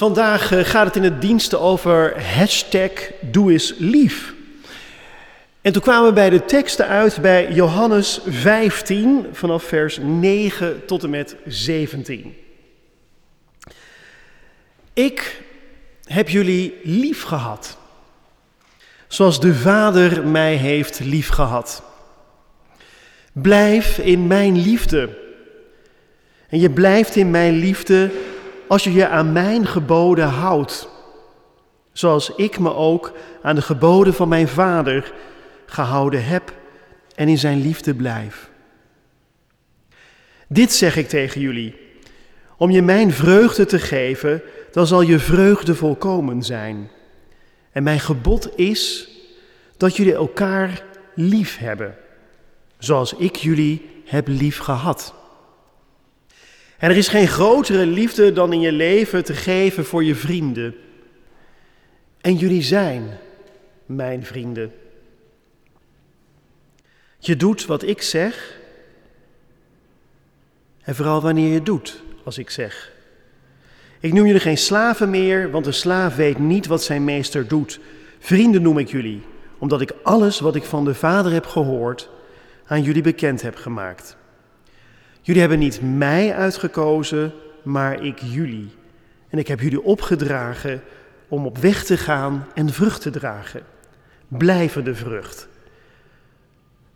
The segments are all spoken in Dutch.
Vandaag eh, gaat het in het diensten over hashtag Doe lief. En toen kwamen we bij de teksten uit bij Johannes 15 vanaf vers 9 tot en met 17. Ik heb jullie lief gehad, zoals de Vader mij heeft lief gehad. Blijf in mijn liefde. En je blijft in mijn liefde als je je aan mijn geboden houdt, zoals ik me ook aan de geboden van mijn Vader gehouden heb en in zijn liefde blijf. Dit zeg ik tegen jullie, om je mijn vreugde te geven, dan zal je vreugde volkomen zijn. En mijn gebod is dat jullie elkaar lief hebben, zoals ik jullie heb lief gehad. En er is geen grotere liefde dan in je leven te geven voor je vrienden. En jullie zijn mijn vrienden. Je doet wat ik zeg. En vooral wanneer je doet als ik zeg. Ik noem jullie geen slaven meer, want een slaaf weet niet wat zijn meester doet. Vrienden noem ik jullie, omdat ik alles wat ik van de Vader heb gehoord aan jullie bekend heb gemaakt. Jullie hebben niet mij uitgekozen, maar ik jullie. En ik heb jullie opgedragen om op weg te gaan en vrucht te dragen. Blijvende vrucht.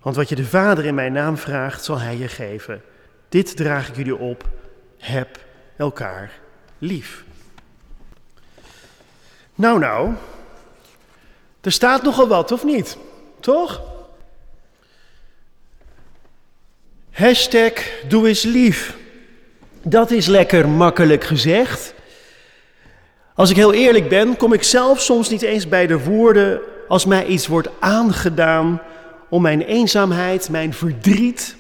Want wat je de Vader in mijn naam vraagt, zal Hij je geven. Dit draag ik jullie op. Heb elkaar lief. Nou, nou. Er staat nogal wat, of niet? Toch? Hashtag doe eens lief. Dat is lekker makkelijk gezegd. Als ik heel eerlijk ben, kom ik zelf soms niet eens bij de woorden als mij iets wordt aangedaan om mijn eenzaamheid, mijn verdriet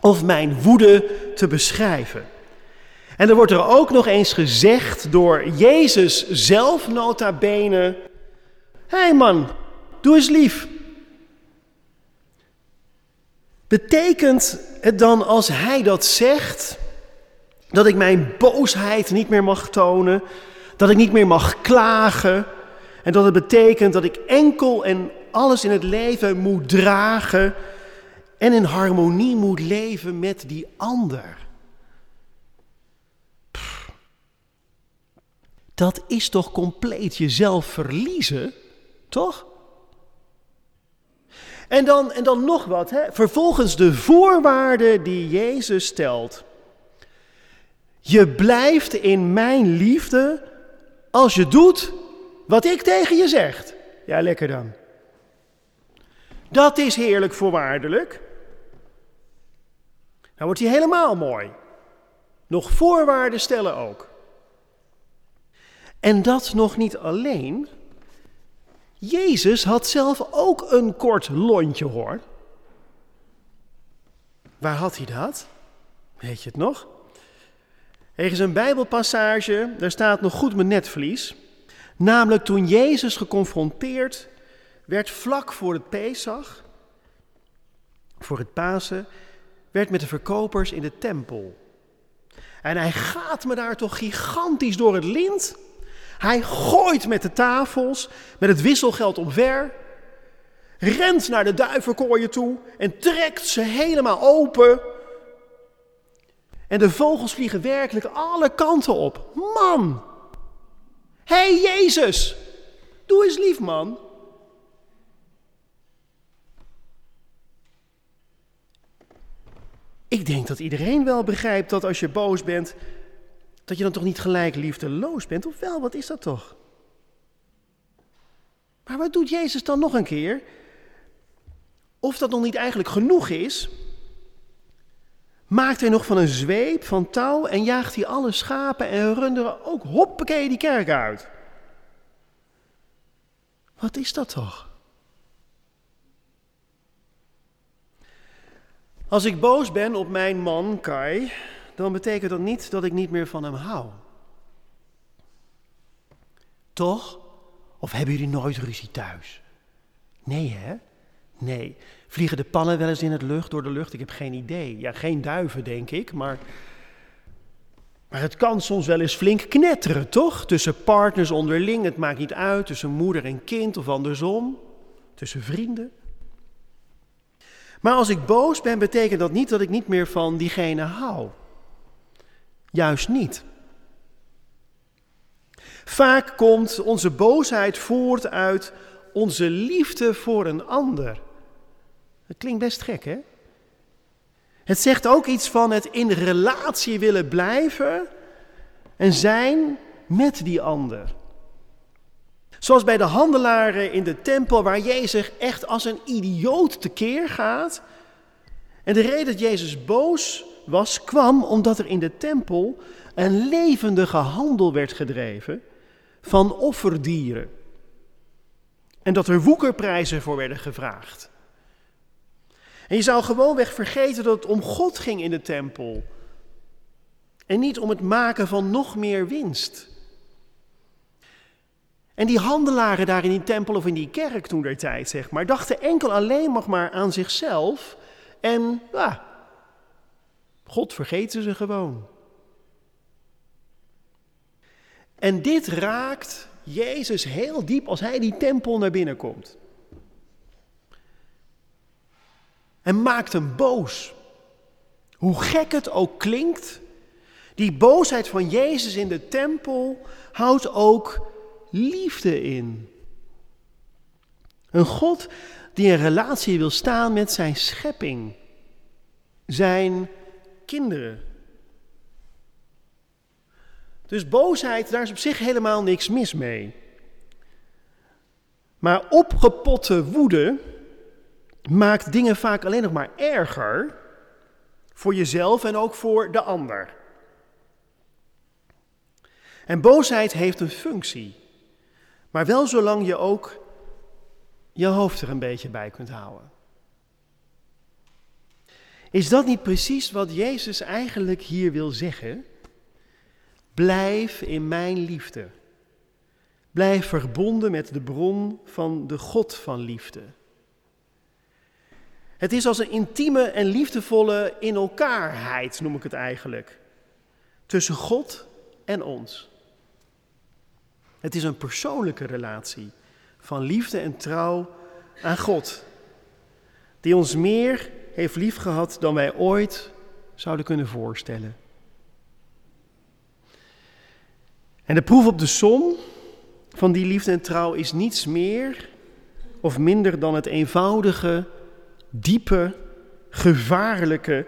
of mijn woede te beschrijven. En er wordt er ook nog eens gezegd door Jezus zelf nota bene: Hé hey man, doe eens lief. Betekent het dan als hij dat zegt, dat ik mijn boosheid niet meer mag tonen, dat ik niet meer mag klagen en dat het betekent dat ik enkel en alles in het leven moet dragen en in harmonie moet leven met die ander? Dat is toch compleet jezelf verliezen, toch? En dan, en dan nog wat, hè? vervolgens de voorwaarden die Jezus stelt. Je blijft in mijn liefde als je doet wat ik tegen je zeg. Ja, lekker dan. Dat is heerlijk voorwaardelijk. Nou wordt hij helemaal mooi. Nog voorwaarden stellen ook. En dat nog niet alleen, Jezus had zelf ook een kort lontje hoor. Waar had hij dat? Weet je het nog? Er is een Bijbelpassage, daar staat nog goed mijn netvlies. Namelijk toen Jezus geconfronteerd werd vlak voor het Pesach, voor het Pasen, werd met de verkopers in de tempel. En hij gaat me daar toch gigantisch door het lint. Hij gooit met de tafels, met het wisselgeld omver, rent naar de duivenkooien toe en trekt ze helemaal open. En de vogels vliegen werkelijk alle kanten op. Man! Hé hey Jezus! Doe eens lief, man. Ik denk dat iedereen wel begrijpt dat als je boos bent, dat je dan toch niet gelijk liefdeloos bent? Of wel, wat is dat toch? Maar wat doet Jezus dan nog een keer? Of dat nog niet eigenlijk genoeg is, maakt hij nog van een zweep van touw en jaagt hij alle schapen en runderen ook hoppakee die kerk uit. Wat is dat toch? Als ik boos ben op mijn man Kai, dan betekent dat niet dat ik niet meer van hem hou. Toch? Of hebben jullie nooit ruzie thuis? Nee, hè? Nee. Vliegen de pannen wel eens in het lucht, door de lucht? Ik heb geen idee. Ja, geen duiven, denk ik, maar... Maar het kan soms wel eens flink knetteren, toch? Tussen partners onderling, het maakt niet uit, tussen moeder en kind of andersom, tussen vrienden. Maar als ik boos ben, betekent dat niet dat ik niet meer van diegene hou. Juist niet. Vaak komt onze boosheid voort uit onze liefde voor een ander. Dat klinkt best gek, hè? Het zegt ook iets van het in relatie willen blijven en zijn met die ander. Zoals bij de handelaren in de tempel, waar Jezus echt als een idioot tekeer gaat. En de reden dat Jezus boos was, kwam omdat er in de tempel een levendige handel werd gedreven van offerdieren. En dat er woekerprijzen voor werden gevraagd. En je zou gewoonweg vergeten dat het om God ging in de tempel. En niet om het maken van nog meer winst. En die handelaren daar in die tempel of in die kerk toen der tijd, zeg maar, dachten enkel alleen nog maar aan zichzelf. En God vergeten ze gewoon. En dit raakt Jezus heel diep als hij die tempel naar binnen komt. En maakt hem boos. Hoe gek het ook klinkt, die boosheid van Jezus in de tempel houdt ook liefde in. Een God die een relatie wil staan met zijn schepping, zijn kinderen. Dus boosheid, daar is op zich helemaal niks mis mee. Maar opgepotte woede maakt dingen vaak alleen nog maar erger voor jezelf en ook voor de ander. En boosheid heeft een functie, maar wel zolang je ook je hoofd er een beetje bij kunt houden. Is dat niet precies wat Jezus eigenlijk hier wil zeggen? Blijf in mijn liefde. Blijf verbonden met de bron van de God van liefde. Het is als een intieme en liefdevolle in elkaarheid, noem ik het eigenlijk. Tussen God en ons. Het is een persoonlijke relatie van liefde en trouw aan God. Die ons meer heeft liefgehad dan wij ooit zouden kunnen voorstellen. En de proef op de som van die liefde en trouw is niets meer of minder dan het eenvoudige, diepe, gevaarlijke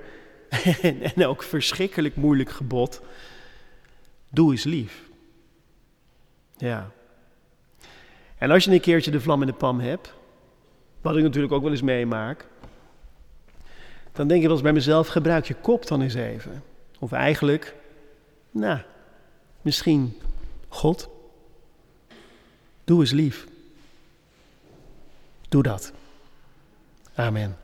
en, en ook verschrikkelijk moeilijk gebod. Doe eens lief. Ja. En als je een keertje de vlam in de pan hebt, wat ik natuurlijk ook wel eens meemaak, dan denk ik wel eens bij mezelf, gebruik je kop dan eens even. Of eigenlijk, nou, misschien God, doe eens lief. Doe dat. Amen.